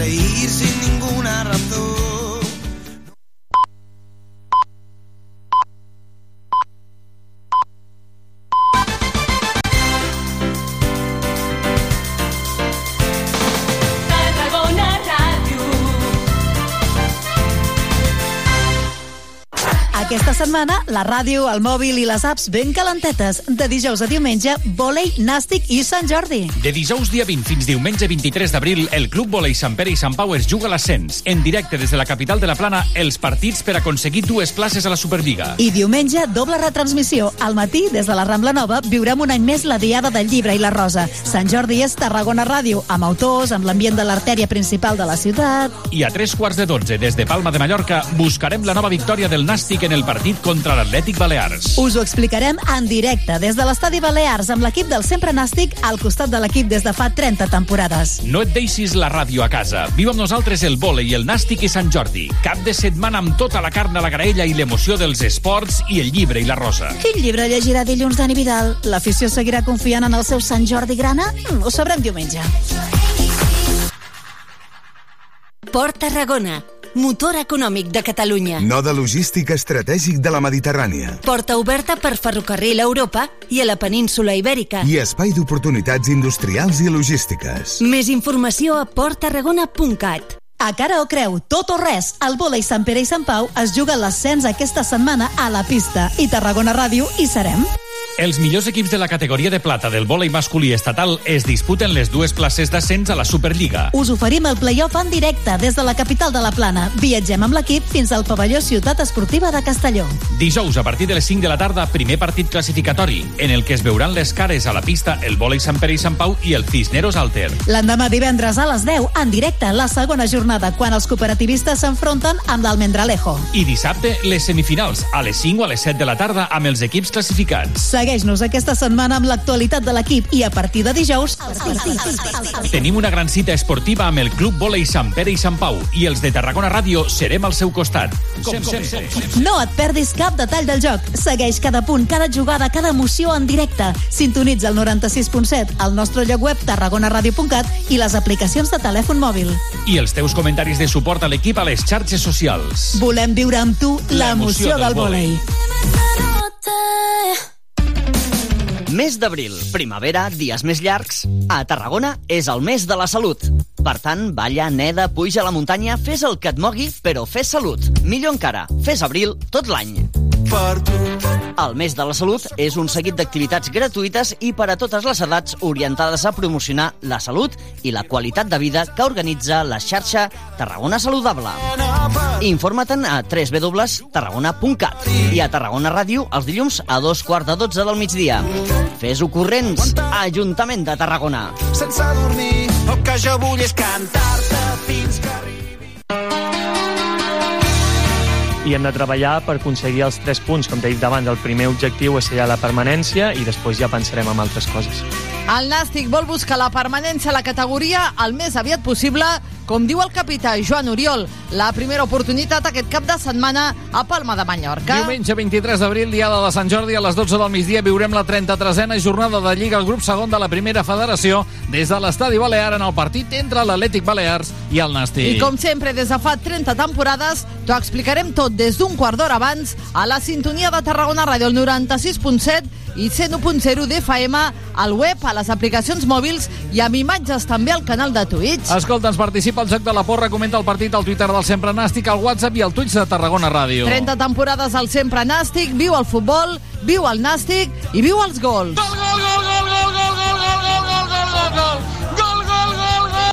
reír sin setmana, la ràdio, el mòbil i les apps ben calentetes. De dijous a diumenge, vòlei, nàstic i Sant Jordi. De dijous dia 20 fins diumenge 23 d'abril, el Club Volei Sant Pere i Sant Pau es juga a l'ascens. En directe des de la capital de la Plana, els partits per aconseguir dues places a la Superliga. I diumenge, doble retransmissió. Al matí, des de la Rambla Nova, viurem un any més la Diada del Llibre i la Rosa. Sant Jordi és Tarragona Ràdio, amb autors, amb l'ambient de l'artèria principal de la ciutat. I a tres quarts de dotze, des de Palma de Mallorca, buscarem la nova victòria del Nàstic en el partit contra l'Atlètic Balears. Us ho explicarem en directe des de l'estadi Balears amb l'equip del Sempre Nàstic al costat de l'equip des de fa 30 temporades. No et deixis la ràdio a casa. Viu amb nosaltres el vòlei, el nàstic i Sant Jordi. Cap de setmana amb tota la carn a la graella i l'emoció dels esports i el llibre i la rosa. Quin llibre llegirà dilluns Dani Vidal? L'afició seguirà confiant en el seu Sant Jordi Grana? Mm, ho sabrem diumenge. Port Tarragona, motor econòmic de Catalunya. Node logístic estratègic de la Mediterrània. Porta oberta per ferrocarril a Europa i a la península Ibèrica. I espai d'oportunitats industrials i logístiques. Més informació a porttarragona.cat. A cara o creu, tot o res, el vòlei Sant Pere i Sant Pau es juga l'ascens aquesta setmana a la pista i Tarragona Ràdio hi serem. Els millors equips de la categoria de plata del vòlei masculí estatal es disputen les dues places d'ascens a la Superliga. Us oferim el play-off en directe des de la capital de la Plana. Viatgem amb l'equip fins al pavelló Ciutat Esportiva de Castelló. Dijous, a partir de les 5 de la tarda, primer partit classificatori, en el que es veuran les cares a la pista el vòlei Sant Pere i Sant Pau i el Cisneros Alter. L'endemà divendres a les 10, en directe, la segona jornada, quan els cooperativistes s'enfronten amb l'Almendralejo. I dissabte, les semifinals, a les 5 o a les 7 de la tarda, amb els equips classificats. Segueix-nos aquesta setmana amb l'actualitat de l'equip i a partir de dijous, els partits. Tenim una gran cita esportiva amb el Club Vòlei Sant Pere i Sant Pau i els de Tarragona Ràdio serem al seu costat. Com sempre. No et perdis cap detall del joc. Segueix cada punt, cada jugada, cada emoció en directe. Sintonitza el 96.7 al nostre lloc web tarragonaradio.cat i les aplicacions de telèfon mòbil. I els teus comentaris de suport a l'equip a les xarxes socials. Volem viure amb tu l'emoció del vòlei. Mes d'abril, primavera, dies més llargs. A Tarragona és el mes de la salut. Per tant, balla, neda, puja a la muntanya, fes el que et mogui, però fes salut. Millor encara, fes abril tot l'any. Per tu. El mes de la salut és un seguit d'activitats gratuïtes i per a totes les edats orientades a promocionar la salut i la qualitat de vida que organitza la xarxa Tarragona Saludable. Informa't-en a www.tarragona.cat i a Tarragona Ràdio els dilluns a dos quarts de dotze del migdia. Fes-ho corrents, Ajuntament de Tarragona. Sense dormir, el que jo vull és cantar-te fins que arribi. I hem de treballar per aconseguir els tres punts. Com t'he dit abans, el primer objectiu és ser la permanència i després ja pensarem en altres coses. El Nàstic vol buscar la permanència a la categoria el més aviat possible, com diu el capità Joan Oriol. La primera oportunitat aquest cap de setmana a Palma de Mallorca. Diumenge 23 d'abril, diada de Sant Jordi, a les 12 del migdia viurem la 33a jornada de Lliga al grup segon de la primera federació des de l'estadi Balear en el partit entre l'Atlètic Balears i el Nàstic. I com sempre, des de fa 30 temporades, t'ho explicarem tot des d'un quart d'hora abans a la sintonia de Tarragona Ràdio, el 96.7 i 101.0 d'FM, al web, a les aplicacions mòbils i amb imatges també al canal de Twitch. Escolta, ens participa al Joc de la Porra, comenta el partit al Twitter del Sempre Nàstic, al WhatsApp i al Twitch de Tarragona Ràdio. 30 temporades al Sempre Nàstic, viu el futbol, viu el Nàstic i viu els gols.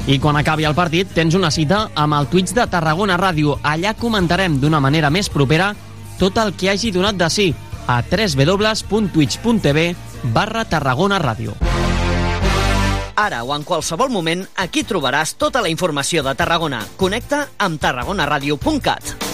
I quan acabi el partit tens una cita amb el Twitch de Tarragona Ràdio. Allà comentarem d'una manera més propera tot el que hagi donat de sí a www.twitch.tv barra Tarragona Ràdio. Ara o en qualsevol moment, aquí trobaràs tota la informació de Tarragona. Connecta amb tarragonaradio.cat.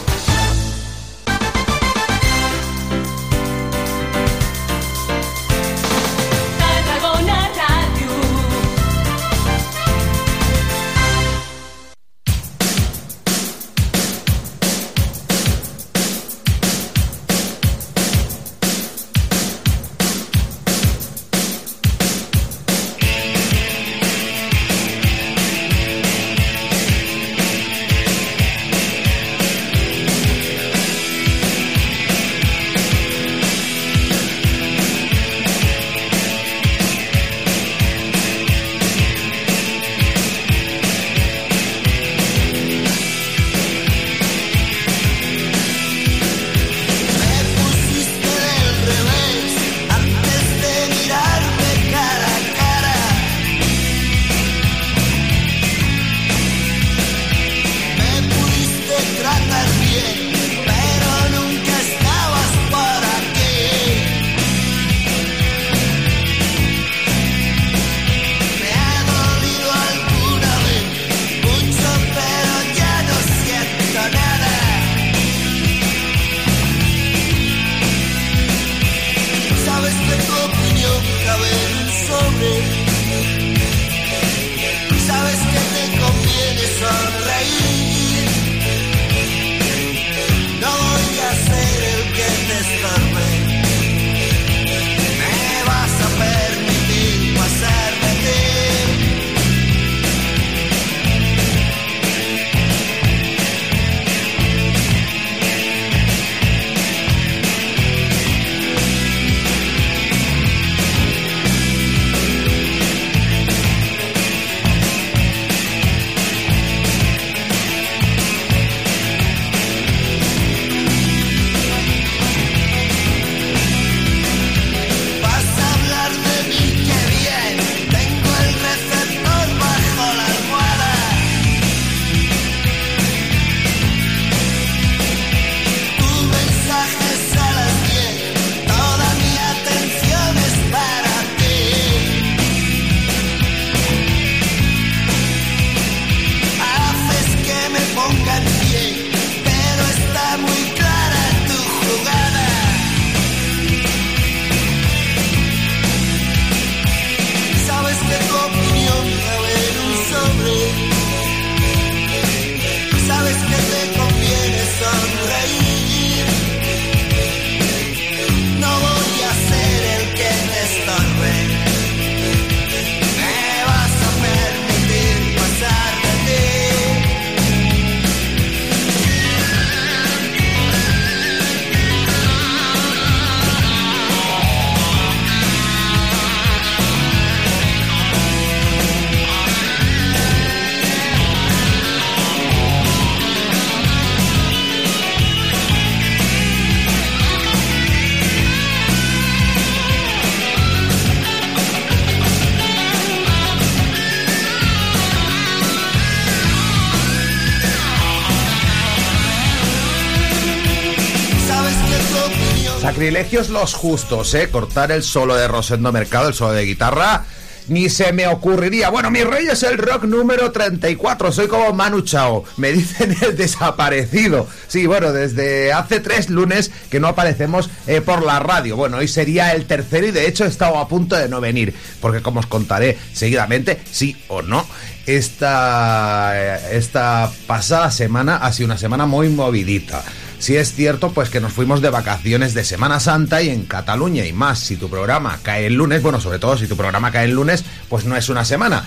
Sacrilegios los justos, ¿eh? Cortar el solo de Rosendo Mercado, el solo de guitarra. Ni se me ocurriría. Bueno, mi rey es el rock número 34. Soy como Manu Chao. Me dicen el desaparecido. Sí, bueno, desde hace tres lunes que no aparecemos eh, por la radio. Bueno, hoy sería el tercero y de hecho he estado a punto de no venir. Porque como os contaré seguidamente, sí o no, esta, eh, esta pasada semana ha sido una semana muy movidita. Si es cierto, pues que nos fuimos de vacaciones de Semana Santa y en Cataluña y más, si tu programa cae el lunes, bueno, sobre todo si tu programa cae el lunes, pues no es una semana,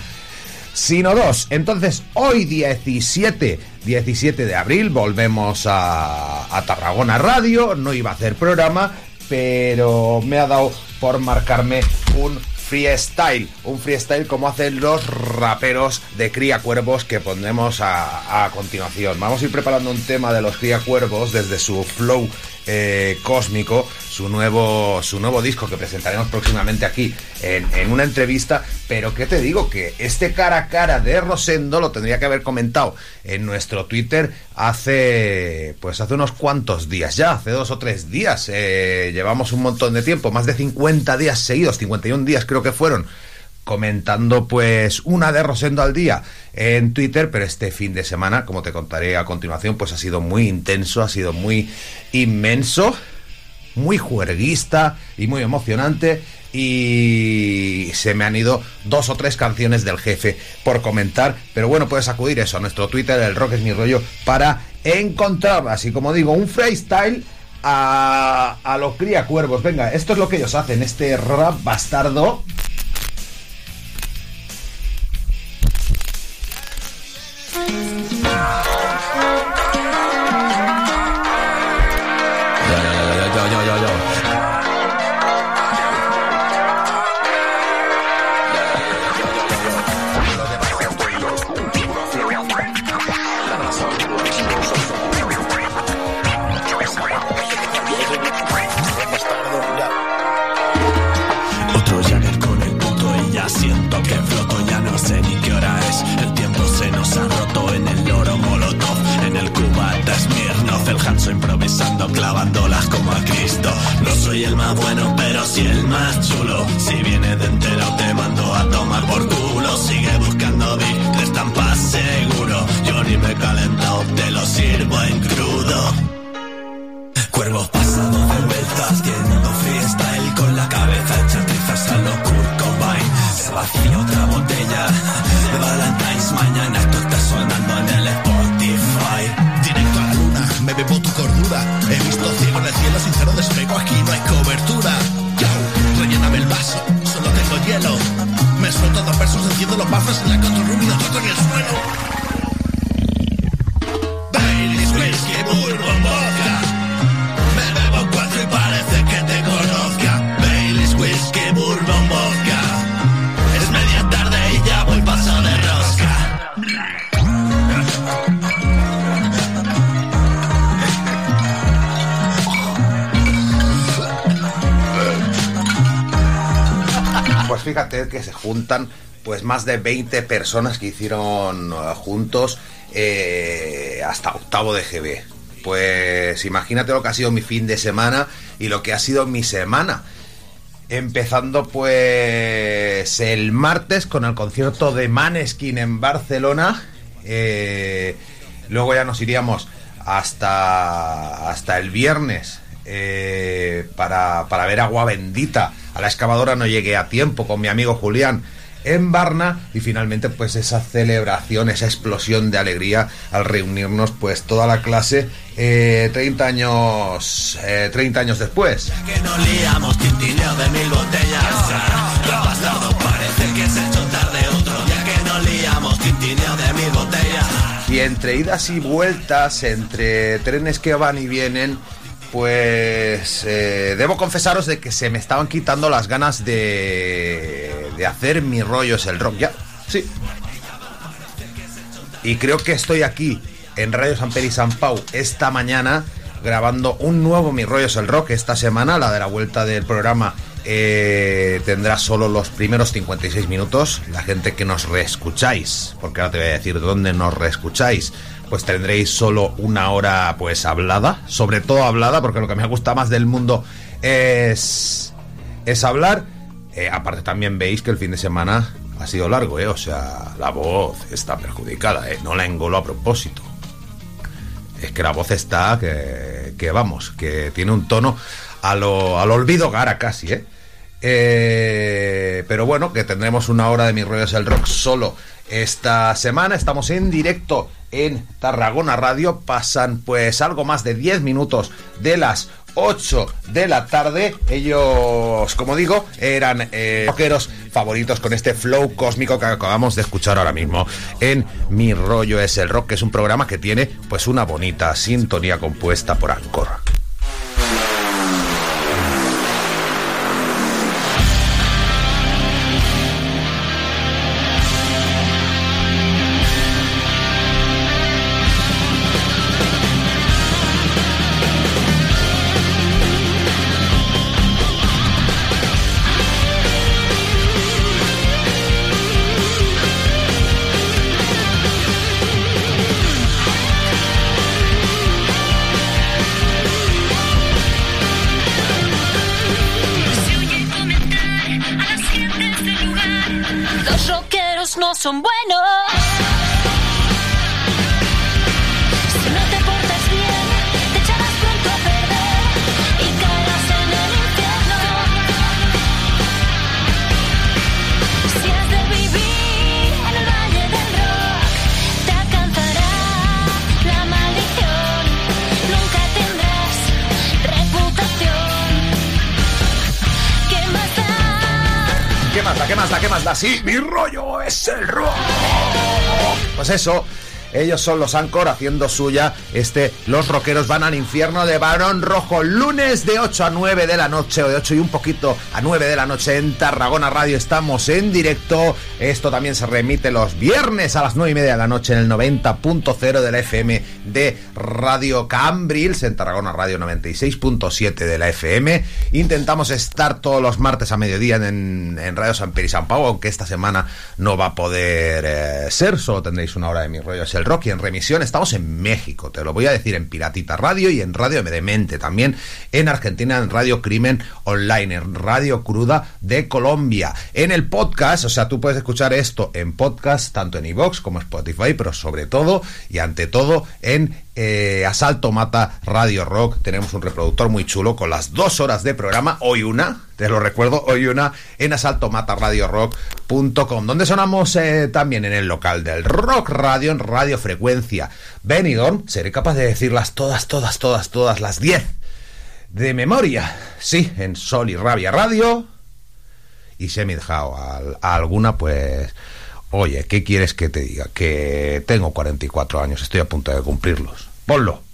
sino dos. Entonces, hoy 17, 17 de abril, volvemos a, a Tarragona Radio, no iba a hacer programa, pero me ha dado por marcarme un freestyle, un freestyle como hacen los raperos de Cría Cuervos que pondremos a, continuación. Vamos a ir preparando un tema de los Cría Cuervos desde su flow eh, cósmico, su nuevo, su nuevo disco que presentaremos próximamente aquí en, en una entrevista. Pero que te digo que este cara a cara de Rosendo lo tendría que haber comentado en nuestro Twitter hace pues hace unos cuantos días ya, hace dos o tres días. Eh, llevamos un montón de tiempo, más de 50 días seguidos, 51 días creo que fueron comentando pues una de Rosendo al día en Twitter, pero este fin de semana, como te contaré a continuación, pues ha sido muy intenso, ha sido muy inmenso, muy juerguista y muy emocionante y se me han ido dos o tres canciones del jefe por comentar, pero bueno, puedes acudir eso a nuestro Twitter, el rock es mi rollo, para encontrar, así como digo, un freestyle a, a los cría cuervos. Venga, esto es lo que ellos hacen, este rap bastardo enciendo los bafos en la control room y en el suelo. Baileys, whisky, bourbon, vodka. Me bebo cuatro y parece que te conozca. Baileys, whisky, bourbon, vodka. Es media tarde y ya voy paso de rosca. Pues fíjate que se juntan pues más de 20 personas que hicieron eh, juntos eh, hasta octavo de GB. Pues imagínate lo que ha sido mi fin de semana y lo que ha sido mi semana. Empezando pues el martes con el concierto de Maneskin en Barcelona. Eh, luego ya nos iríamos hasta, hasta el viernes para, para ver Agua Bendita. A la excavadora no llegué a tiempo con mi amigo Julián en Varna y finalmente pues esa celebración, esa explosión de alegría al reunirnos pues toda la clase eh, 30 años eh, 30 años después. Que nos liamos, tintineo de mil botellas. Lo bastardo parece que se ha hecho tarde otro. Ya que nos liamos, tintineo de mil botellas. Y entre idas y vueltas, entre trenes que van y vienen, pues eh, debo confesaros de que se me estaban quitando las ganas de, de hacer mi rollo es el rock. Ya, sí. Y creo que estoy aquí en Radio San Peri San Pau esta mañana grabando un nuevo Mi rollo es el rock esta semana, la de la vuelta del programa eh, tendrá solo los primeros 56 minutos. La gente que nos reescucháis, porque ahora te voy a decir dónde nos reescucháis, pues tendréis solo una hora pues hablada, sobre todo hablada, porque lo que me gusta más del mundo es, es hablar. Eh, aparte también veis que el fin de semana ha sido largo, ¿eh? o sea, la voz está perjudicada, ¿eh? no la engolo a propósito. Es que la voz está que, que vamos, que tiene un tono a lo, al olvido gara casi, ¿eh? Eh, pero bueno, que tendremos una hora de mis rollos el rock solo esta semana. Estamos en directo en Tarragona Radio. Pasan pues algo más de 10 minutos de las 8 de la tarde. Ellos, como digo, eran eh, rockeros favoritos con este flow cósmico que acabamos de escuchar ahora mismo en Mi Rollo es el Rock, que es un programa que tiene pues una bonita sintonía compuesta por Anchor. Más da? ¿Qué más da? Sí, mi rollo es el rock. Pues eso. Ellos son los Anchor haciendo suya este Los Rockeros van al infierno de Barón Rojo. Lunes de 8 a 9 de la noche o de 8 y un poquito a 9 de la noche en Tarragona Radio. Estamos en directo. Esto también se remite los viernes a las 9 y media de la noche en el 90.0 de la FM de Radio Cambrils en Tarragona Radio 96.7 de la FM. Intentamos estar todos los martes a mediodía en, en Radio San Peri y San Pau, aunque esta semana no va a poder eh, ser. Solo tendréis una hora de mi rollo es el rock y en remisión estamos en México. Te lo voy a decir en Piratita Radio y en Radio Medemente. También en Argentina en Radio Crimen Online, en Radio Cruda de Colombia. En el podcast, o sea, tú puedes escuchar esto en podcast, tanto en iVoox como Spotify, pero sobre todo y ante todo en eh, Asalto Mata Radio Rock. Tenemos un reproductor muy chulo con las dos horas de programa. Hoy una, te lo recuerdo, hoy una en asaltomataradiorock.com, donde sonamos eh, también en el local del Rock Radio, en Radio Frecuencia Benidorm. Seré capaz de decirlas todas, todas, todas, todas las 10 de memoria. Sí, en Sol y Rabia Radio. Y dejado a, a alguna, pues Oye, ¿qué quieres que te diga? Que tengo 44 años, estoy a punto de cumplirlos. Ponlo.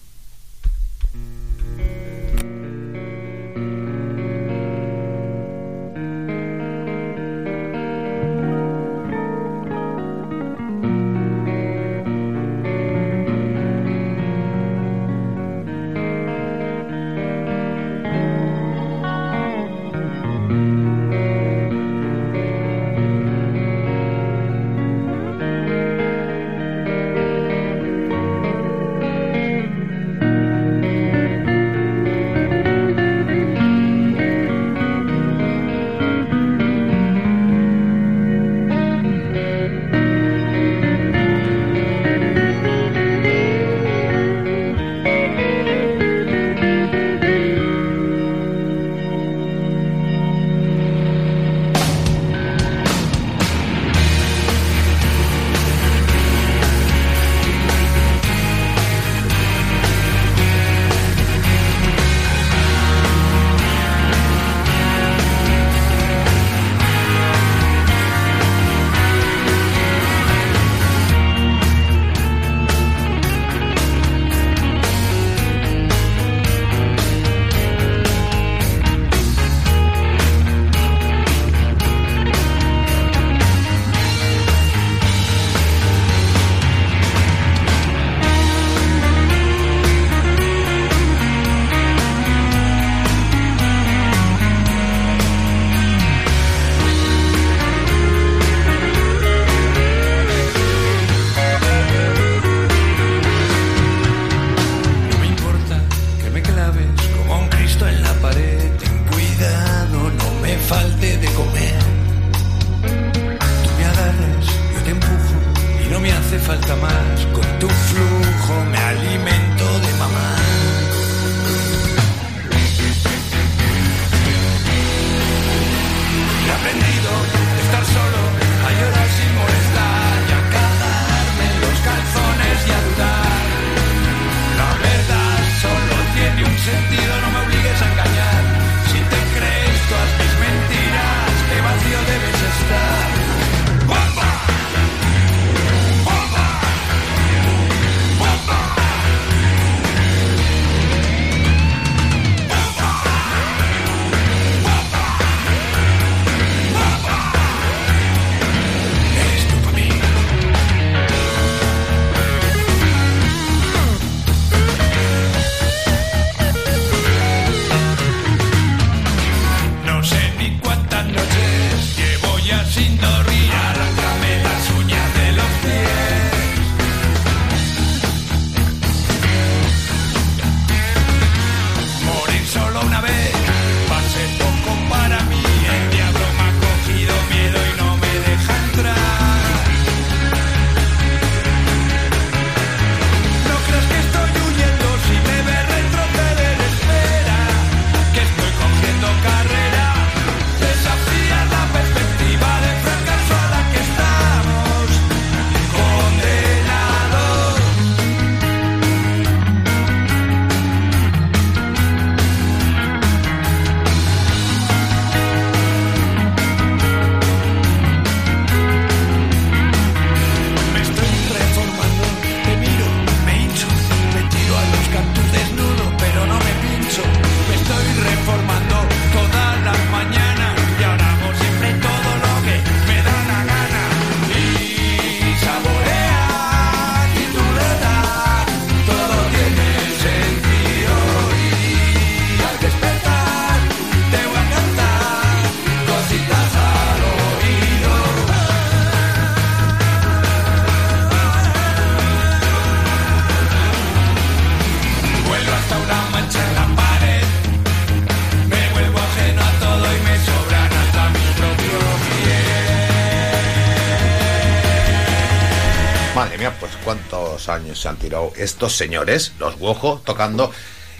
¿Cuántos años se han tirado estos señores, los Wojo, tocando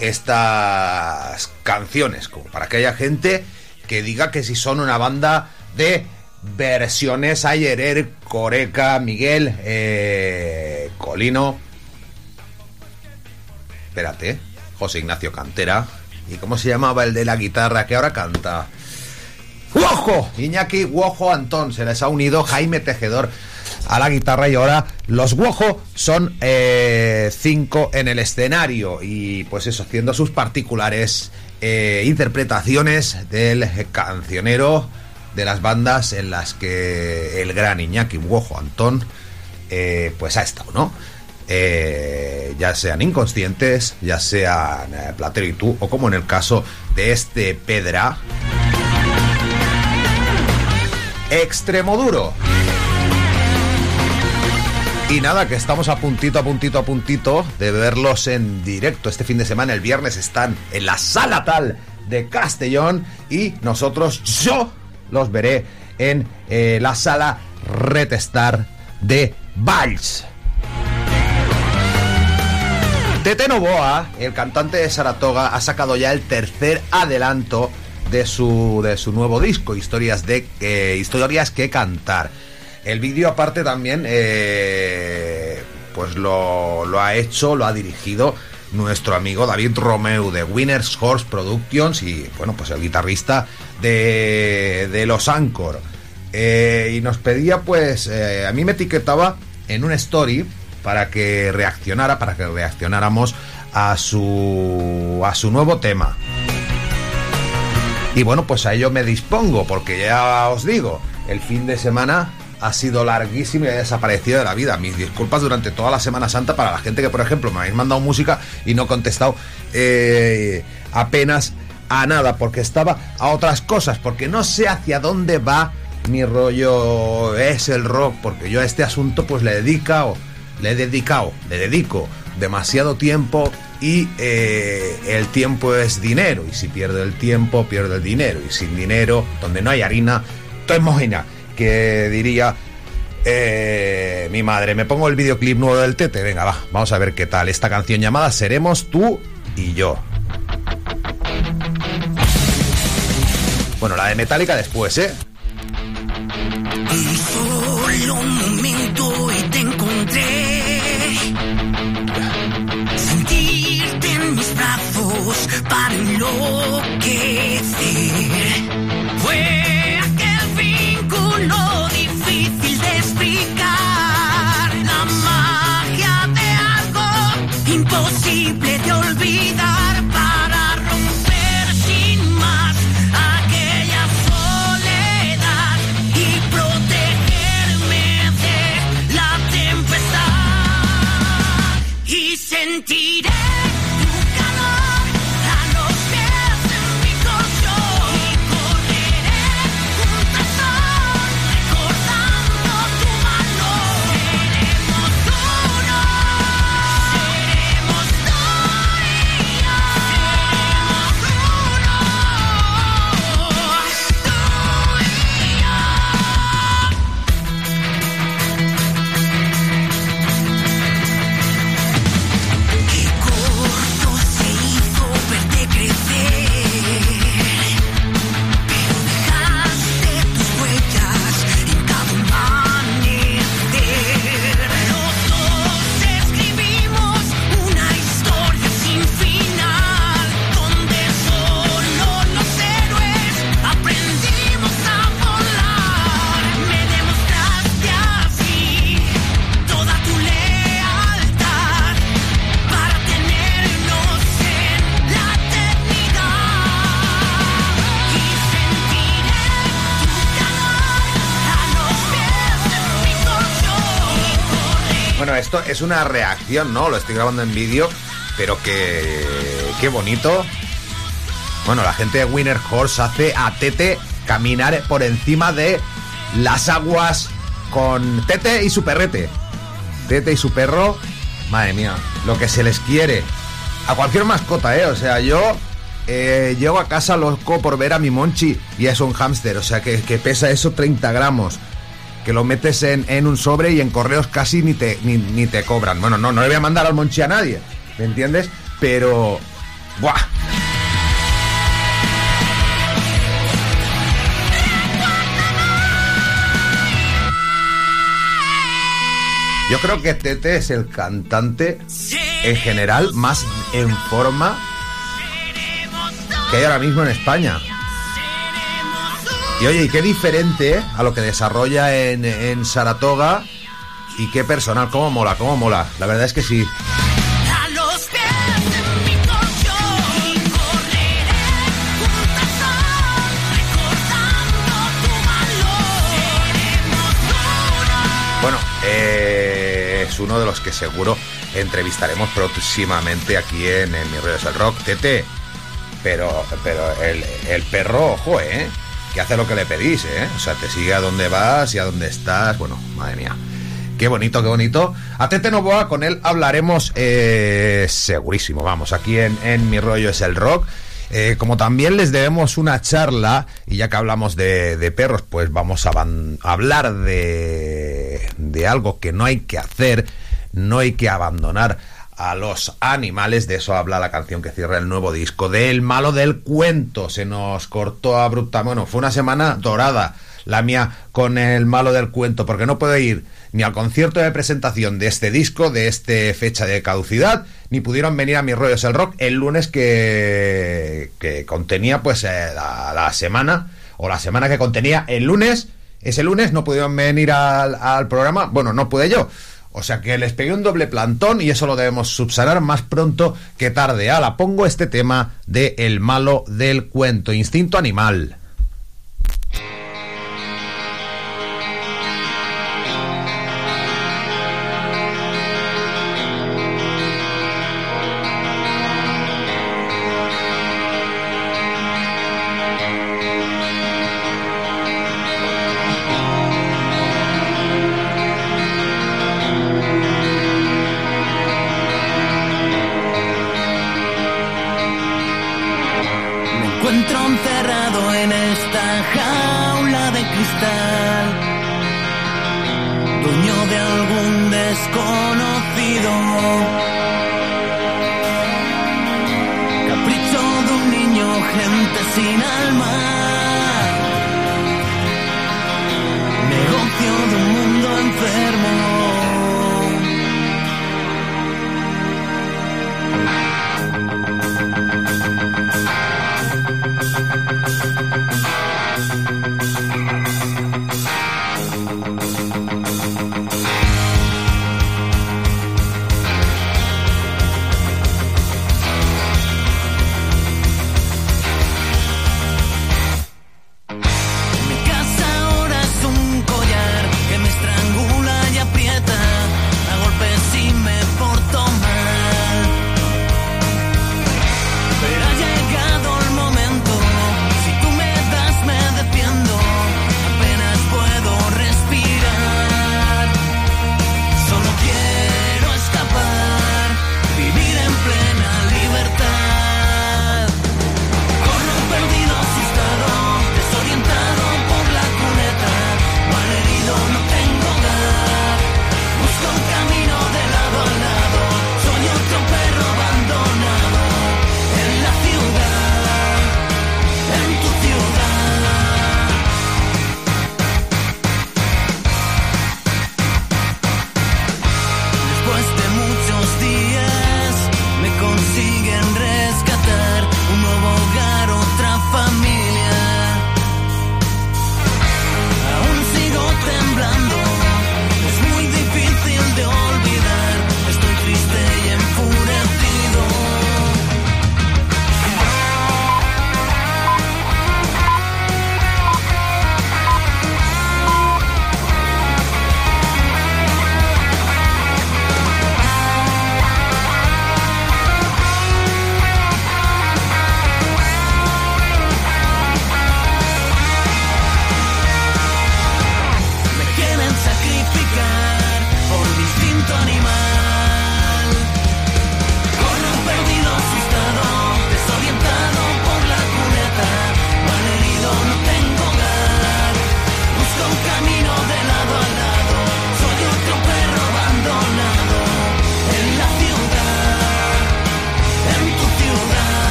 estas canciones? Como para que haya gente que diga que si son una banda de versiones Ayerer, Coreca, Miguel, eh, Colino. Espérate, José Ignacio Cantera. ¿Y cómo se llamaba el de la guitarra que ahora canta? ¡Wojo! Iñaki Wojo Antón. Se les ha unido Jaime Tejedor a la guitarra y ahora los Wojo son eh, cinco en el escenario y pues eso, haciendo sus particulares eh, interpretaciones del cancionero de las bandas en las que el gran Iñaki Wojo Antón eh, pues ha estado, ¿no? Ya sean inconscientes, ya sean Platero y tú, o como en el caso de este Pedra. Extremo duro. Y nada, que estamos a puntito, a puntito, a puntito de verlos en directo. Este fin de semana, el viernes, están en la sala tal de Castellón y nosotros, yo, los veré en eh, la sala Retestar de Valls. Tete Novoa, el cantante de Saratoga, ha sacado ya el tercer adelanto de su, de su nuevo disco, Historias, de, historias que cantar. El vídeo aparte también eh, pues lo, lo ha hecho, lo ha dirigido nuestro amigo David Romeu de Winners Horse Productions y bueno pues el guitarrista de, de Los Anchor. Eh, y nos pedía pues, eh, a mí me etiquetaba en una story para que reaccionara, para que reaccionáramos a su, a su nuevo tema. Y bueno, pues a ello me dispongo, porque ya os digo, el fin de semana ha sido larguísimo y ha desaparecido de la vida. Mis disculpas durante toda la Semana Santa para la gente que, por ejemplo, me habéis mandado música y no he contestado eh, apenas a nada, porque estaba a otras cosas, porque no sé hacia dónde va mi rollo es el rock, porque yo a este asunto pues le he dedicado, le he dedicado, le dedico demasiado tiempo y eh, el tiempo es dinero. Y si pierde el tiempo pierde el dinero. Y sin dinero donde no hay harina todo es mojina que diría eh, mi madre me pongo el videoclip nuevo del Tete venga va vamos a ver qué tal esta canción llamada seremos tú y yo bueno la de Metallica después eh Un. Sentirte en mis brazos para enloquecer. Es una reacción, ¿no? Lo estoy grabando en vídeo, pero que qué bonito. Bueno, la gente de Winner Horse hace a Tete caminar por encima de las aguas con Tete y su perrete. Tete y su perro, madre mía, lo que se les quiere. A cualquier mascota, ¿eh? O sea, yo eh, llego a casa loco por ver a mi Monchi y es un hámster, o sea, que, que pesa eso 30 gramos. Que lo metes en, en un sobre y en correos casi ni te, ni, ni te cobran. Bueno, no, no le voy a mandar al Monchi a nadie, ¿me entiendes? Pero... ¡Buah! Yo creo que Tete es el cantante en general más en forma que hay ahora mismo en España. Y oye, y qué diferente a lo que desarrolla en, en Saratoga y qué personal, cómo mola, cómo mola. La verdad es que sí. Bueno, eh, es uno de los que seguro entrevistaremos próximamente aquí en, en Mi Rollo es el Rock. Tete, pero, pero el, el perro, ojo, ¿eh? Que hace lo que le pedís, ¿eh? O sea, te sigue a donde vas y a dónde estás. Bueno, madre mía. Qué bonito, qué bonito. A Tete Novoa, con él hablaremos eh, segurísimo. Vamos, aquí en, en Mi Rollo es el Rock. Eh, como también les debemos una charla, y ya que hablamos de, de perros, pues vamos a, aban- a hablar de, de algo que no hay que hacer, no hay que abandonar a los animales. De eso habla la canción que cierra el nuevo disco. Del malo del cuento. Se nos cortó abruptamente. Bueno, fue una semana dorada la mía con el malo del cuento, porque no puedo ir ni al concierto de presentación de este disco, de este fecha de caducidad, ni pudieron venir a mis rollos el rock el lunes que, que contenía pues eh, la, la semana, o la semana que contenía el lunes, ese lunes no pudieron venir al, al programa, bueno, no pude yo. O sea que les pegué un doble plantón y eso lo debemos subsanar más pronto que tarde. Ala, pongo este tema de El malo del cuento, instinto animal. Capricho de un niño, gente sin alma. Negocio de un mundo enfermo.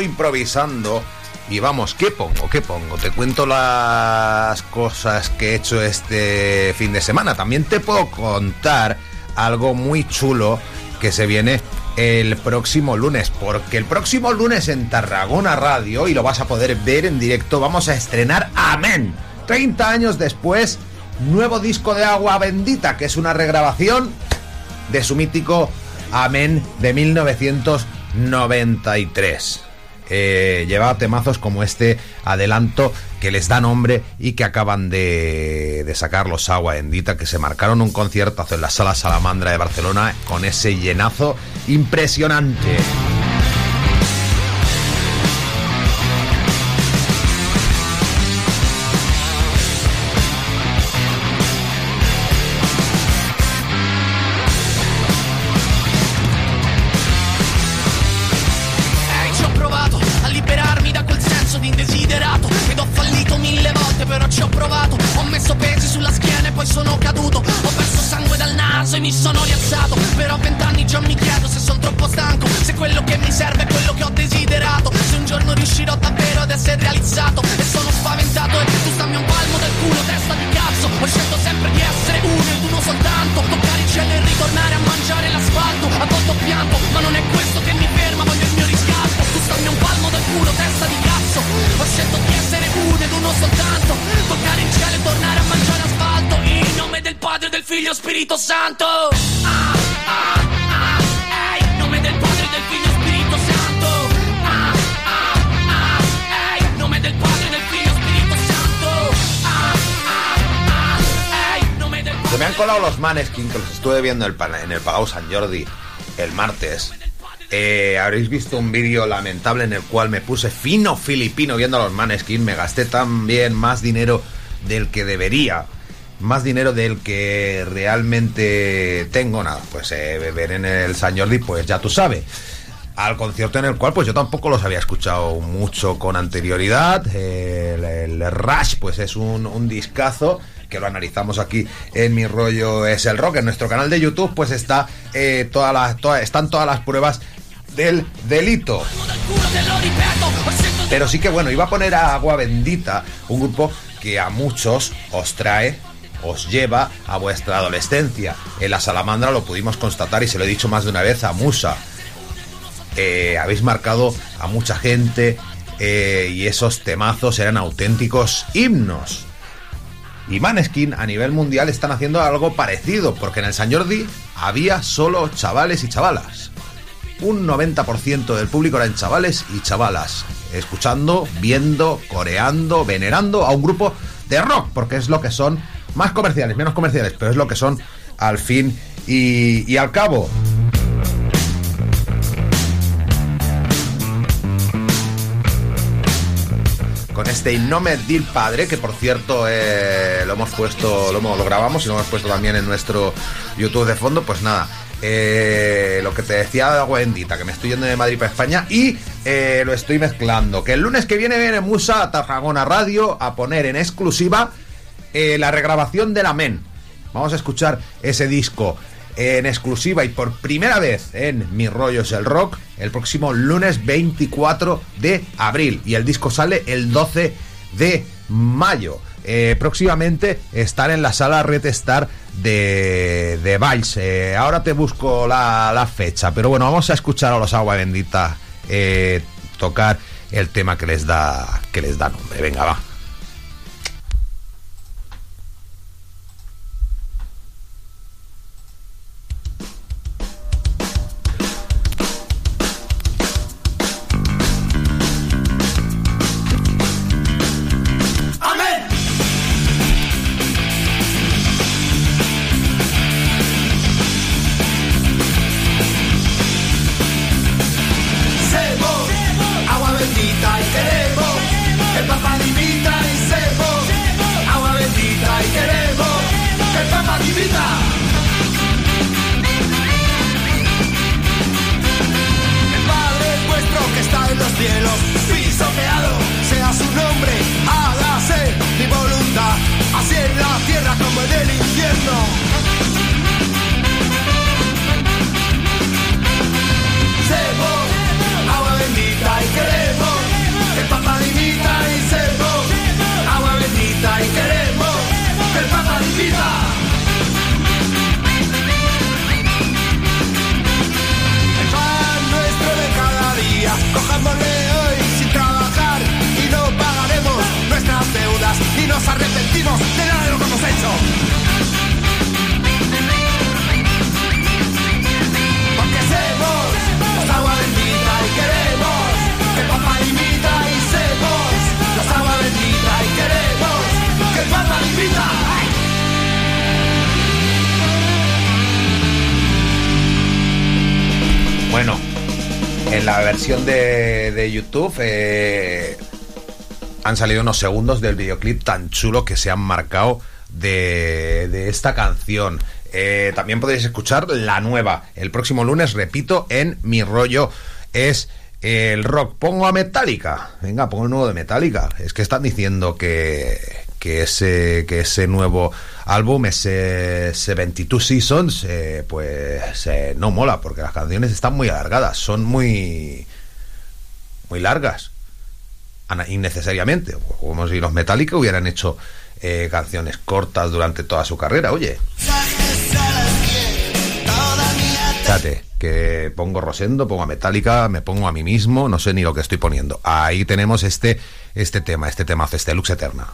Improvisando. Y vamos, ¿qué pongo? ¿Qué pongo? Te cuento las cosas que he hecho este fin de semana. También te puedo contar algo muy chulo que se viene el próximo lunes, porque el próximo lunes en Tarragona Radio, y lo vas a poder ver en directo, vamos a estrenar Amén. 30 años después, nuevo disco de Agua Bendita, que es una regrabación de su mítico Amén de 1993. Eh, lleva temazos como este adelanto que les da nombre y que acaban de, de sacar los Agua Bendita, que se marcaron un conciertazo en la Sala Salamandra de Barcelona con ese llenazo impresionante. Mille volte, però ci ho provato. Ho messo pesi sulla schiena e poi sono caduto. Ho perso sangue dal naso e mi sono rialzato. Però a vent'anni già mi chiedo se sono troppo stanco. Se quello che mi serve è quello che ho desiderato. Se un giorno riuscirò davvero ad essere realizzato. E sono spaventato e tu stammi un palmo del culo, testa di cazzo. Ho scelto sempre di essere uno ed uno soltanto. Toccare il cielo e ritornare a mangiare l'asfalto. A volte ho pianto, ma non è questo che mi ferma Voglio il mio riscatto. Tu stammi un palmo del culo, testa di cazzo Ho scelto di essere uno ed uno soltanto Toccare il cielo e tornare a mangiare asfalto. In nome del Padre, del Figlio, Spirito Santo. Ah, ah, ah, ehi, in nome del Padre, del Figlio, Spirito Santo. Ah, ah, ah, ehi, in nome del Padre, del Figlio, Spirito Santo. Ah, ah, ah, ehi, in nome del Se me han colado los Maneskin que los estuve viendo en el, en el Palau San Jordi el martes. Eh, habréis visto un vídeo lamentable en el cual me puse fino filipino viendo a los Maneskin. Me gasté también más dinero del que debería. Más dinero del que realmente tengo. Nada, pues eh, beber en el San Jordi, pues ya tú sabes al concierto en el cual pues yo tampoco los había escuchado mucho con anterioridad. El, el Rush pues es un, discazo que lo analizamos aquí en Mi Rollo es el Rock. En nuestro canal de YouTube pues está eh, todas las, todas- están todas las pruebas del delito. Pero sí que bueno, iba a poner a Agua Bendita, un grupo que a muchos os trae, os lleva a vuestra adolescencia. En la Salamandra lo pudimos constatar y se lo he dicho más de una vez a Musa. Eh, habéis marcado a mucha gente eh, y esos temazos eran auténticos himnos. Y Maneskin a nivel mundial están haciendo algo parecido, porque en el San Jordi había solo chavales y chavalas. Un 90% del público eran chavales y chavalas, escuchando, viendo, coreando, venerando a un grupo de rock, porque es lo que son, más comerciales, menos comerciales, pero es lo que son al fin y, y al cabo. con este no me di padre, que por cierto eh, lo hemos puesto, lo, lo grabamos y lo hemos puesto también en nuestro YouTube de fondo, pues nada. Eh, lo que te decía de que me estoy yendo de Madrid para España y eh, lo estoy mezclando. Que el lunes que viene viene Musa a Tarragona Radio a poner en exclusiva eh, la regrabación del Amén. Vamos a escuchar ese disco en exclusiva y por primera vez en Mi Rollo es el Rock el próximo lunes 24 de abril y el disco sale el 12 de mayo. Eh, próximamente estar en la sala Red Star de, de Valls. Eh, ahora te busco la, la fecha, pero bueno, vamos a escuchar a los Agua Bendita eh, tocar el tema que les da que les da nombre. Venga, va. De, YouTube eh, han salido unos segundos del videoclip tan chulo que se han marcado de, esta canción. Eh, también podéis escuchar la nueva el próximo lunes, repito, en Mi Rollo es el rock. Pongo a Metallica. Venga, pongo el nuevo de Metallica. Es que están diciendo que, que, ese, que ese nuevo álbum, ese, ese 22 Seasons, eh, pues eh, no mola, porque las canciones están muy alargadas, son muy, muy largas, innecesariamente, como si los Metallica hubieran hecho eh, canciones cortas durante toda su carrera, oye. Fíjate, que pongo Rosendo, pongo a Metallica, me pongo a mí mismo, no sé ni lo que estoy poniendo. Ahí tenemos este, este tema, este tema, este Lux Eterna.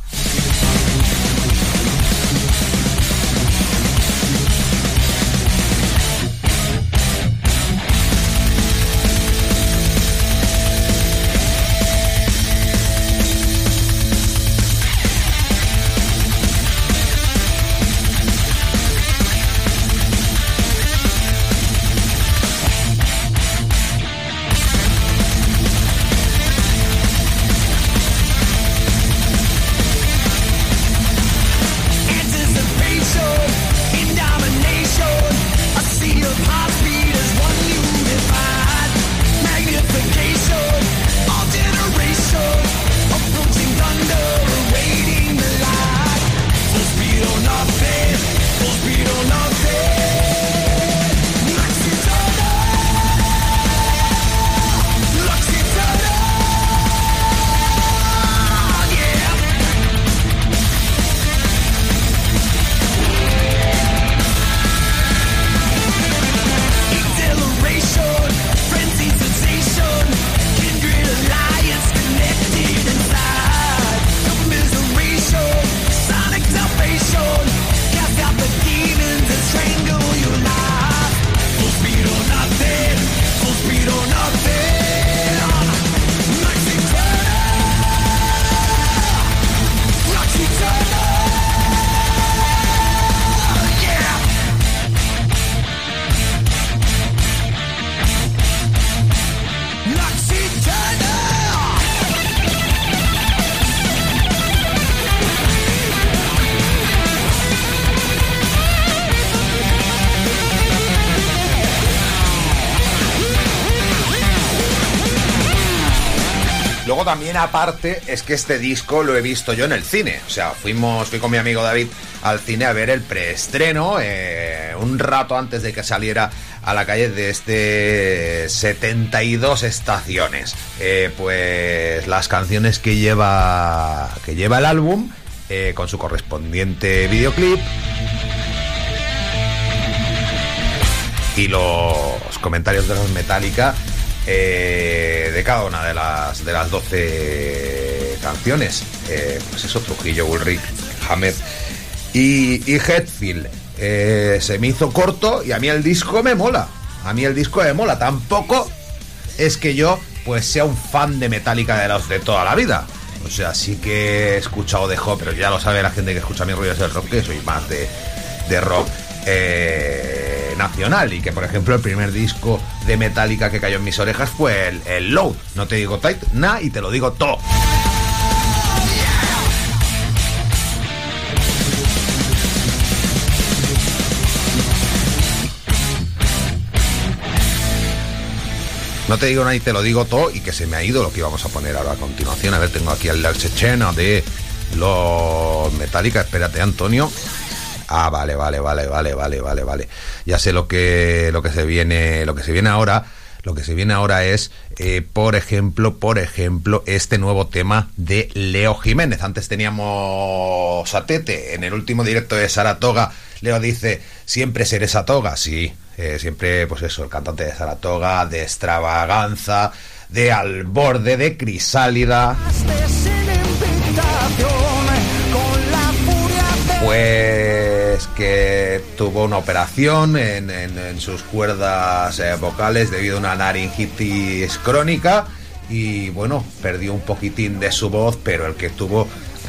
Luego también aparte es que este disco lo he visto yo en el cine. O sea, fuimos, fui con mi amigo David al cine a ver el preestreno eh, un rato antes de que saliera a la calle de este 72 estaciones. Eh, pues las canciones que lleva que lleva el álbum eh, con su correspondiente videoclip y los comentarios de los Metallica eh, de cada una de las de las 12 canciones. Eh, pues eso, Trujillo, Ulrich, Hamed y, y Hetfield. Eh, se me hizo corto y a mí el disco me mola. A mí el disco me mola. Tampoco es que yo pues sea un fan de Metallica de los de toda la vida. O sea, sí que he escuchado de Hop, pero ya lo sabe la gente que escucha mis rollos del rock, que soy más de, de rock eh, nacional. Y que, por ejemplo, el primer disco de Metallica que cayó en mis orejas fue el, el Load. No te digo tight, nada, y te lo digo todo. No te digo nada y te lo digo todo y que se me ha ido lo que íbamos a poner ahora a continuación. A ver, tengo aquí el Chechena de los Metallica. Espérate, Antonio. Ah, vale, vale, vale, vale, vale, vale, vale. Ya sé lo que lo que se viene, lo que se viene ahora. Lo que se viene ahora es, eh, por ejemplo, por ejemplo, este nuevo tema de Leo Jiménez. Antes teníamos a Tete en el último directo de Saratoga. Leo dice, siempre seré Satoga. Sí, eh, siempre, pues eso, el cantante de Saratoga, de Extravaganza, de Al Borde, de Crisálida. Pues que tuvo una operación en, en- en sus cuerdas eh, vocales debido a una naringitis crónica y bueno, perdió un poquitín de su voz, pero el que tuvo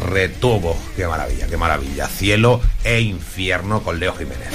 retuvo. Qué maravilla, qué maravilla. Cielo e infierno con Leo Jiménez.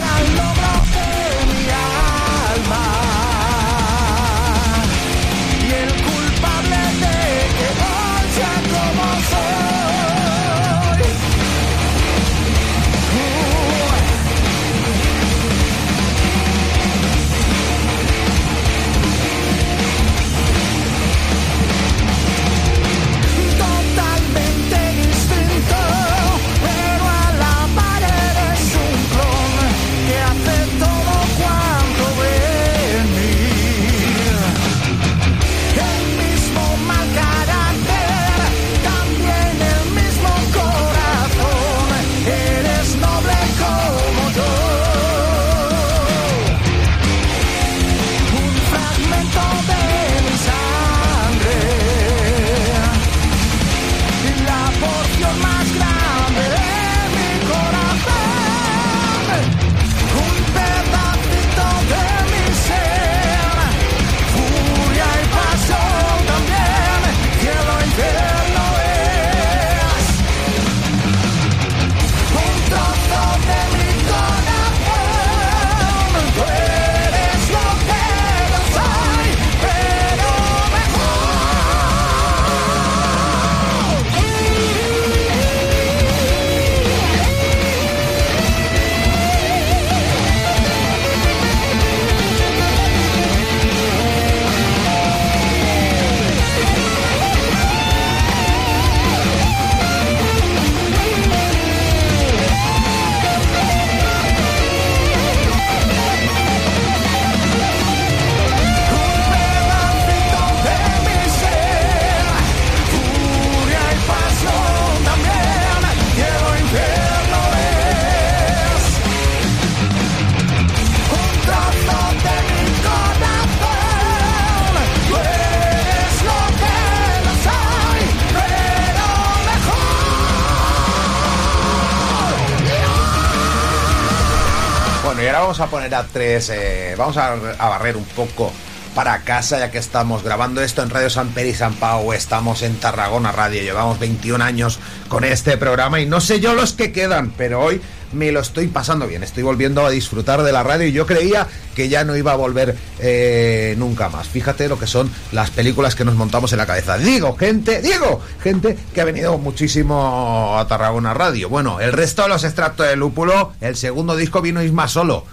A poner a tres, eh, vamos a, barrer un poco para casa, ya que estamos grabando esto en Radio San Peri San Pau, estamos en Tarragona Radio, llevamos 21 años con este programa y no sé yo los que quedan, pero hoy me lo estoy pasando bien, estoy volviendo a disfrutar de la radio y yo creía que ya no iba a volver eh, nunca más. Fíjate lo que son las películas que nos montamos en la cabeza. Digo, gente, digo, gente que ha venido muchísimo a Tarragona Radio. Bueno, el resto de los extractos de lúpulo, el segundo disco vino Isma solo,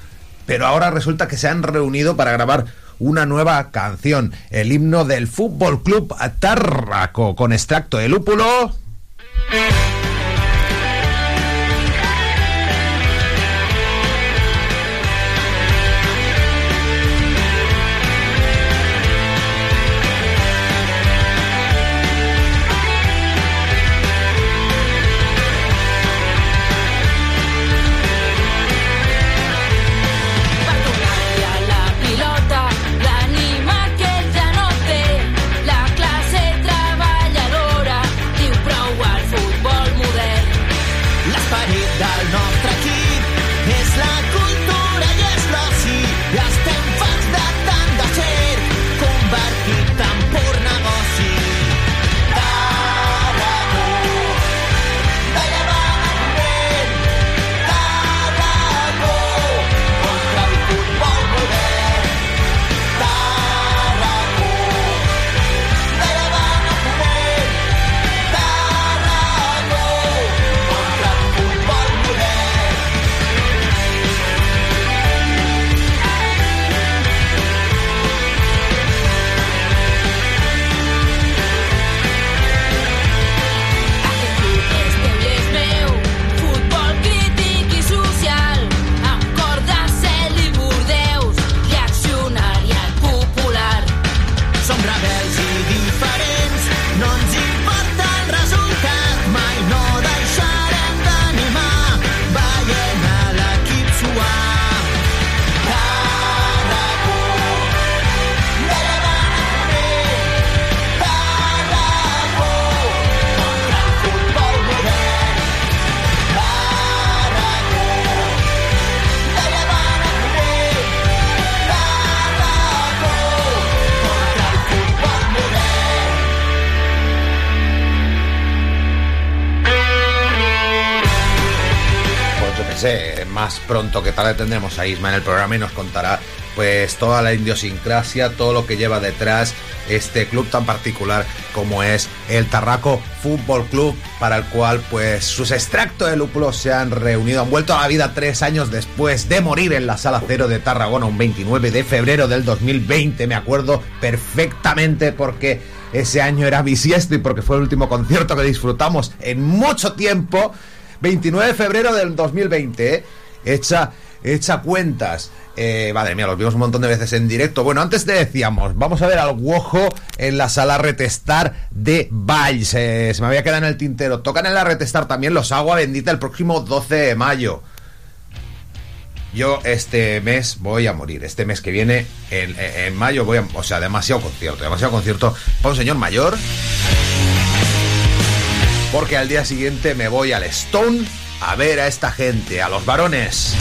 pero ahora resulta que se han reunido para grabar una nueva canción, el himno del Fútbol Club Tarraco, con extracto de lúpulo. Pronto que tarde tendremos a Isma en el programa y nos contará pues toda la idiosincrasia, todo lo que lleva detrás este club tan particular como es el Tarraco Fútbol Club, para el cual pues sus extractos de lúpulo se han reunido, han vuelto a la vida tres años después de morir en la Sala Cero de Tarragona un 29 de febrero del 2020, me acuerdo perfectamente porque ese año era bisiesto y porque fue el último concierto que disfrutamos en mucho tiempo. 29 de febrero del 2020, ¿eh? Echa, echa cuentas. Eh, madre mía, los vimos un montón de veces en directo. Bueno, antes te decíamos, vamos a ver al Guojo en la sala Retestar de Valls. Eh, se me había quedado en el tintero. Tocan en la Retestar también los Agua Bendita el próximo 12 de mayo. Yo este mes voy a morir. Este mes que viene, en, mayo, voy a. O sea, demasiado concierto. Demasiado concierto para señor mayor. Porque al día siguiente me voy al Stone a ver a esta gente, a los varones.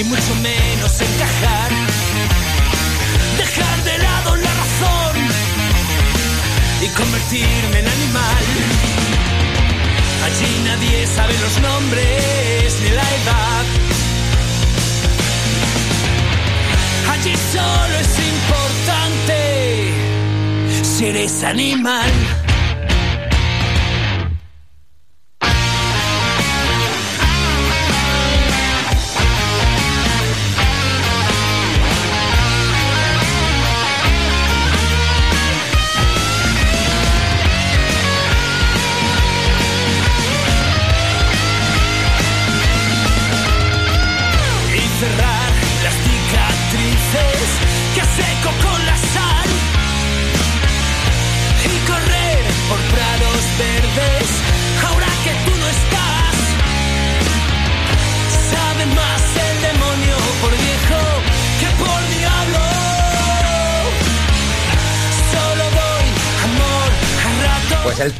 Y mucho menos encajar. Dejar de lado la razón y convertirme en animal. Allí nadie sabe los nombres ni la edad. Allí solo es importante si eres animal.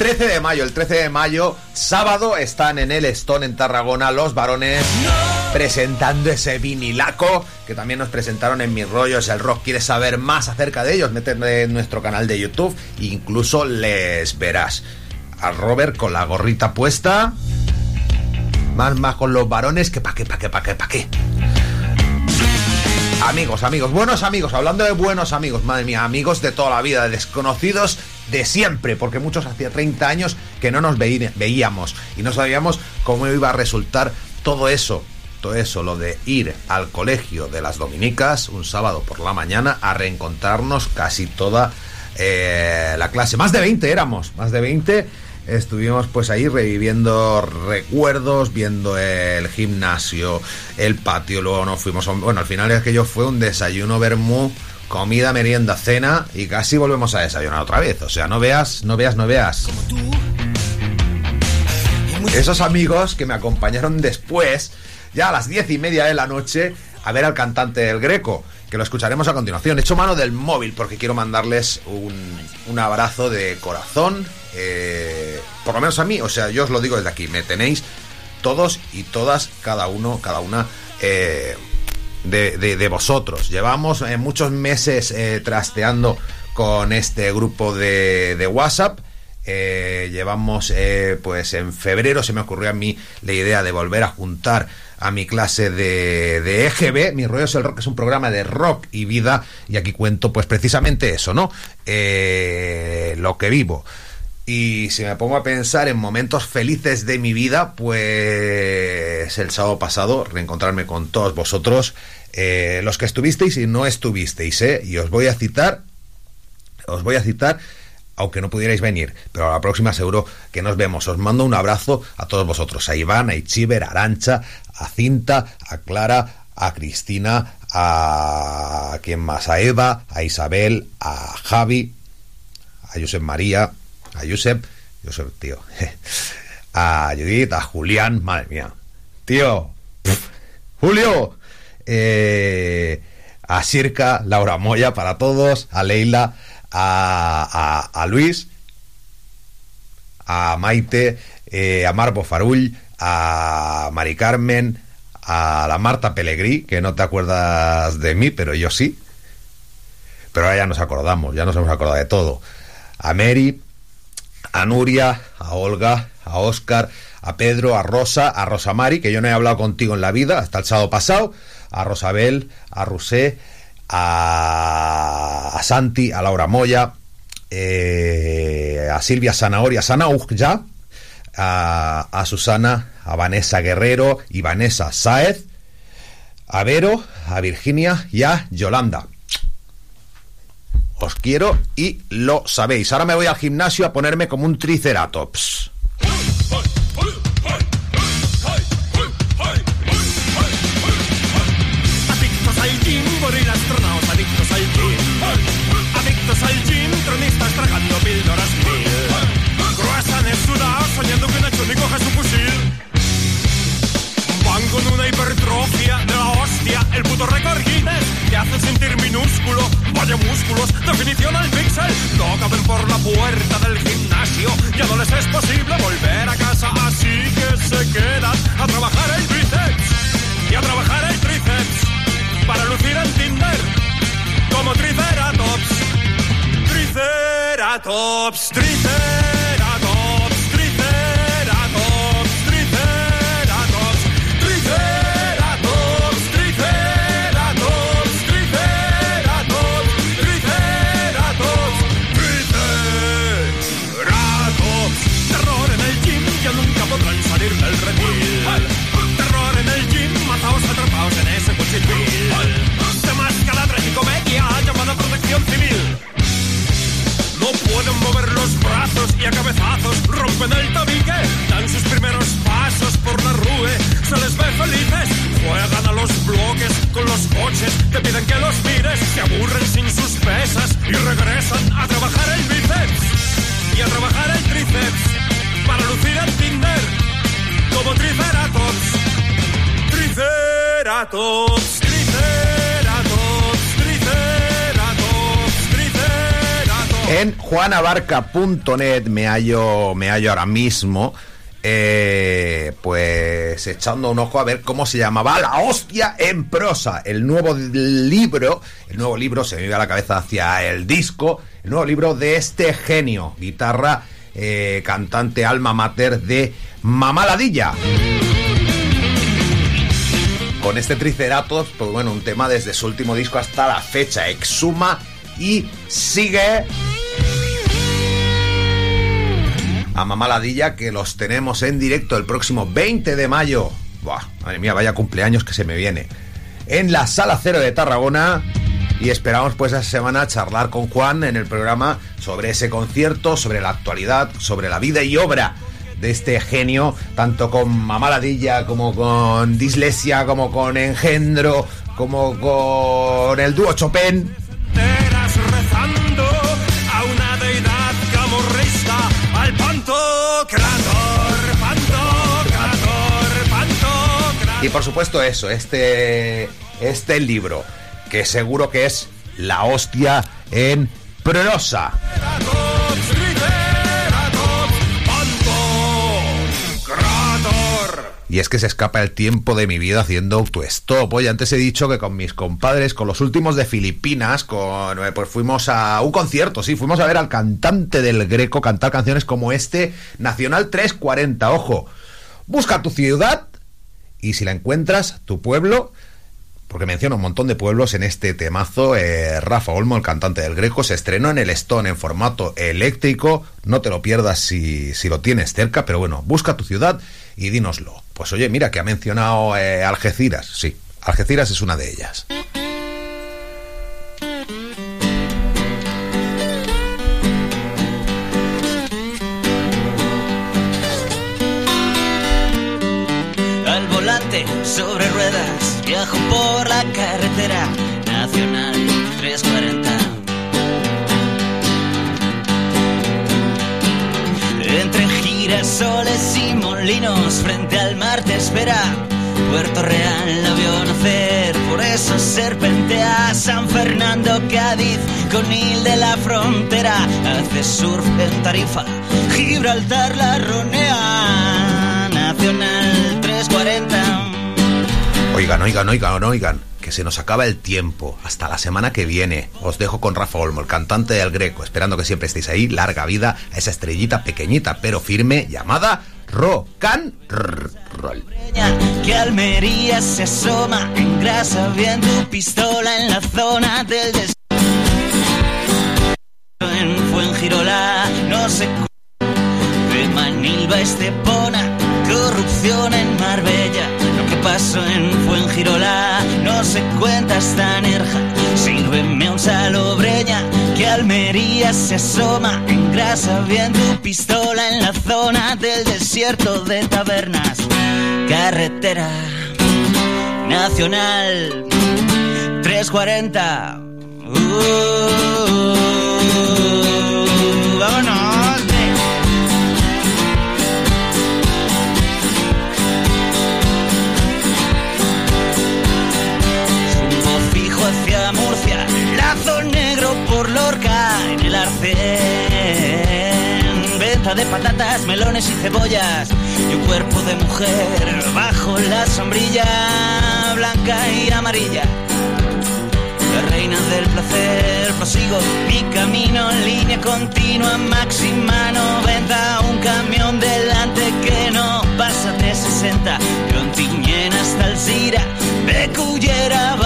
13 de mayo, el 13 de mayo, sábado, están en el Stone en Tarragona los varones presentando ese vinilaco que también nos presentaron en Mis Rollos el Rock. ¿Quieres saber más acerca de ellos? Métete en nuestro canal de YouTube e incluso les verás. A Robert con la gorrita puesta. Más, más con los varones que pa' qué, pa' qué, pa' qué, pa' qué. Amigos, amigos, buenos amigos, hablando de buenos amigos, madre mía, amigos de toda la vida, de desconocidos de siempre, porque muchos hacía 30 años que no nos veí- veíamos y no sabíamos cómo iba a resultar todo eso, todo eso, lo de ir al colegio de las dominicas un sábado por la mañana a reencontrarnos casi toda eh, la clase. Más de 20 éramos, más de 20. Estuvimos pues ahí reviviendo recuerdos, viendo el gimnasio, el patio, luego nos fuimos, a un- bueno, al final aquello fue un desayuno vermú, comida, merienda, cena y casi volvemos a desayunar otra vez. O sea, no veas, no veas, no veas. Esos amigos que me acompañaron después, ya a las diez y media de la noche, a ver al cantante del Greco, que lo escucharemos a continuación. He hecho mano del móvil porque quiero mandarles un, un abrazo de corazón, eh, por lo menos a mí, o sea, yo os lo digo desde aquí, me tenéis todos y todas, cada uno, cada una, eh, de, de- vosotros. Llevamos eh, muchos meses trasteando con este grupo de, de WhatsApp. Llevamos, pues en febrero se me ocurrió a mí la idea de volver a juntar a mi clase de, de EGB. Mi rollo es el rock, es un programa de rock y vida. Y aquí cuento, pues precisamente eso, ¿no? Eh, lo que vivo. Y si me pongo a pensar en momentos felices de mi vida, pues el sábado pasado reencontrarme con todos vosotros, eh, los que estuvisteis y no estuvisteis, ¿eh? Y os voy a citar, os voy a citar, aunque no pudierais venir, pero a la próxima seguro que nos vemos. Os mando un abrazo a todos vosotros, a Iván, a Ichiber, a Arancha, a Cinta, a Clara, a Cristina, a quién más, a Eva, a Isabel, a Javi, a Josep María, a Josep, Josep, tío, a Judith, a Julián, madre mía, tío, Julio, eh, a Sirka, Laura Moya para todos, a Leila, a, a- a Luis, a Maite, eh, a Marbo Farull, a Mari Carmen, a la Marta Pellegrí, que no te acuerdas de mí, pero yo sí. Pero ahora ya nos acordamos, ya nos hemos acordado de todo. A Mary, a Nuria, a Olga, a Oscar, a Pedro, a Rosa, a Rosamari, que yo no he hablado contigo en la vida hasta el sábado pasado, a Rosabel, a Rusé, a, Santi, a Laura Moya, eh, a Silvia Zanahoria, Sanaug ya, a, a Susana, a Vanessa Guerrero y Vanessa Saez, a Vero, a Virginia y a Yolanda. Os quiero y lo sabéis. Ahora me voy al gimnasio a ponerme como un triceratops. juanabarca.net me hallo, me hallo ahora mismo. eh, pues echando un ojo a ver cómo se llamaba La hostia en prosa, el nuevo libro, el nuevo libro se me iba a la cabeza hacia el disco, el nuevo libro de este genio, guitarra, eh, cantante alma mater de Mamaladilla. Con este Triceratops, pues bueno, un tema desde su último disco hasta la fecha, exhuma y sigue a Mamaladilla que los tenemos en directo el próximo 20 de mayo. Buah, madre mía, vaya cumpleaños que se me viene. En la Sala Cero de Tarragona. Y esperamos pues esa semana charlar con Juan en el programa sobre ese concierto, sobre la actualidad, sobre la vida y obra de este genio, tanto con Mamaladilla como con Dislexia, como con Engendro, como con el dúo Chopin. Y por supuesto eso, este, este libro, que seguro que es la hostia en prosa. Y es que se escapa el tiempo de mi vida haciendo autostop. Oye, antes he dicho que con mis compadres, con los últimos de Filipinas, con, eh, pues fuimos a un concierto, sí, fuimos a ver al cantante del Greco cantar canciones como este, Nacional 340. Ojo, busca tu ciudad y si la encuentras, tu pueblo, porque menciona un montón de pueblos en este temazo. eh, Rafa Olmo, el cantante del Greco, se estrenó en el Stone en formato eléctrico. No te lo pierdas si, si lo tienes cerca, pero bueno, busca tu ciudad y dínoslo. Pues oye, mira que ha mencionado eh, Algeciras. Sí, Algeciras es una de ellas. Sobre ruedas, viajo por la carretera nacional 340. Entre girasoles y molinos, frente al mar te espera. Puerto Real la vio nacer, por eso serpentea San Fernando, Cádiz, Conil de la frontera. Hace surf en Tarifa, Gibraltar la ronea. Oigan, oigan, oigan, oigan, que se nos acaba el tiempo. Hasta la semana que viene. Os dejo con Rafa Olmo, el cantante del Greco, esperando que siempre estéis ahí. Larga vida a esa estrellita pequeñita pero firme llamada Rock and Roll. Que Almería se asoma, engrasa bien tu pistola en la zona del des... En Fuengirola, no se de Manilva, Estepona, corrupción en Marbella. Pasó en Fuengirola no se cuenta hasta Nerja. Sírveme un salobreña, que Almería se asoma, engrasa bien tu pistola en la zona del desierto de tabernas. Carretera Nacional 340. Uh, en el arcén. Venta de patatas, melones y cebollas y un cuerpo de mujer bajo la sombrilla blanca y amarilla. La reina del placer, prosigo mi camino en línea continua, máxima 90, un camión delante que no pasa de 60, Contiñen hasta Alcira, de Cullera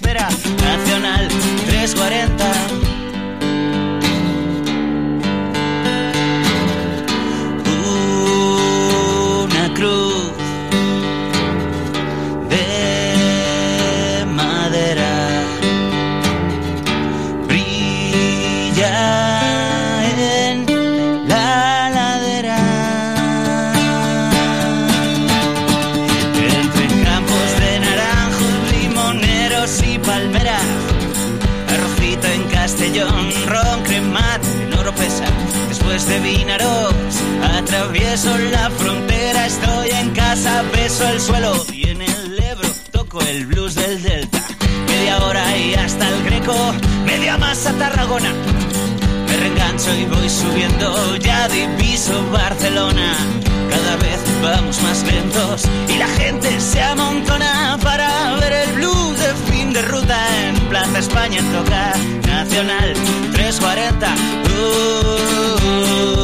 Espera, Nacional 340. Atravieso la frontera estoy en casa beso el suelo y en el Ebro toco el blues del Delta hasta el Greco, media más a Tarragona. Me reengancho y voy subiendo, ya diviso Barcelona. Cada vez vamos más lentos y la gente se amontona para ver el blues de fin de ruta en Plaza España toca Nacional 340. Uh,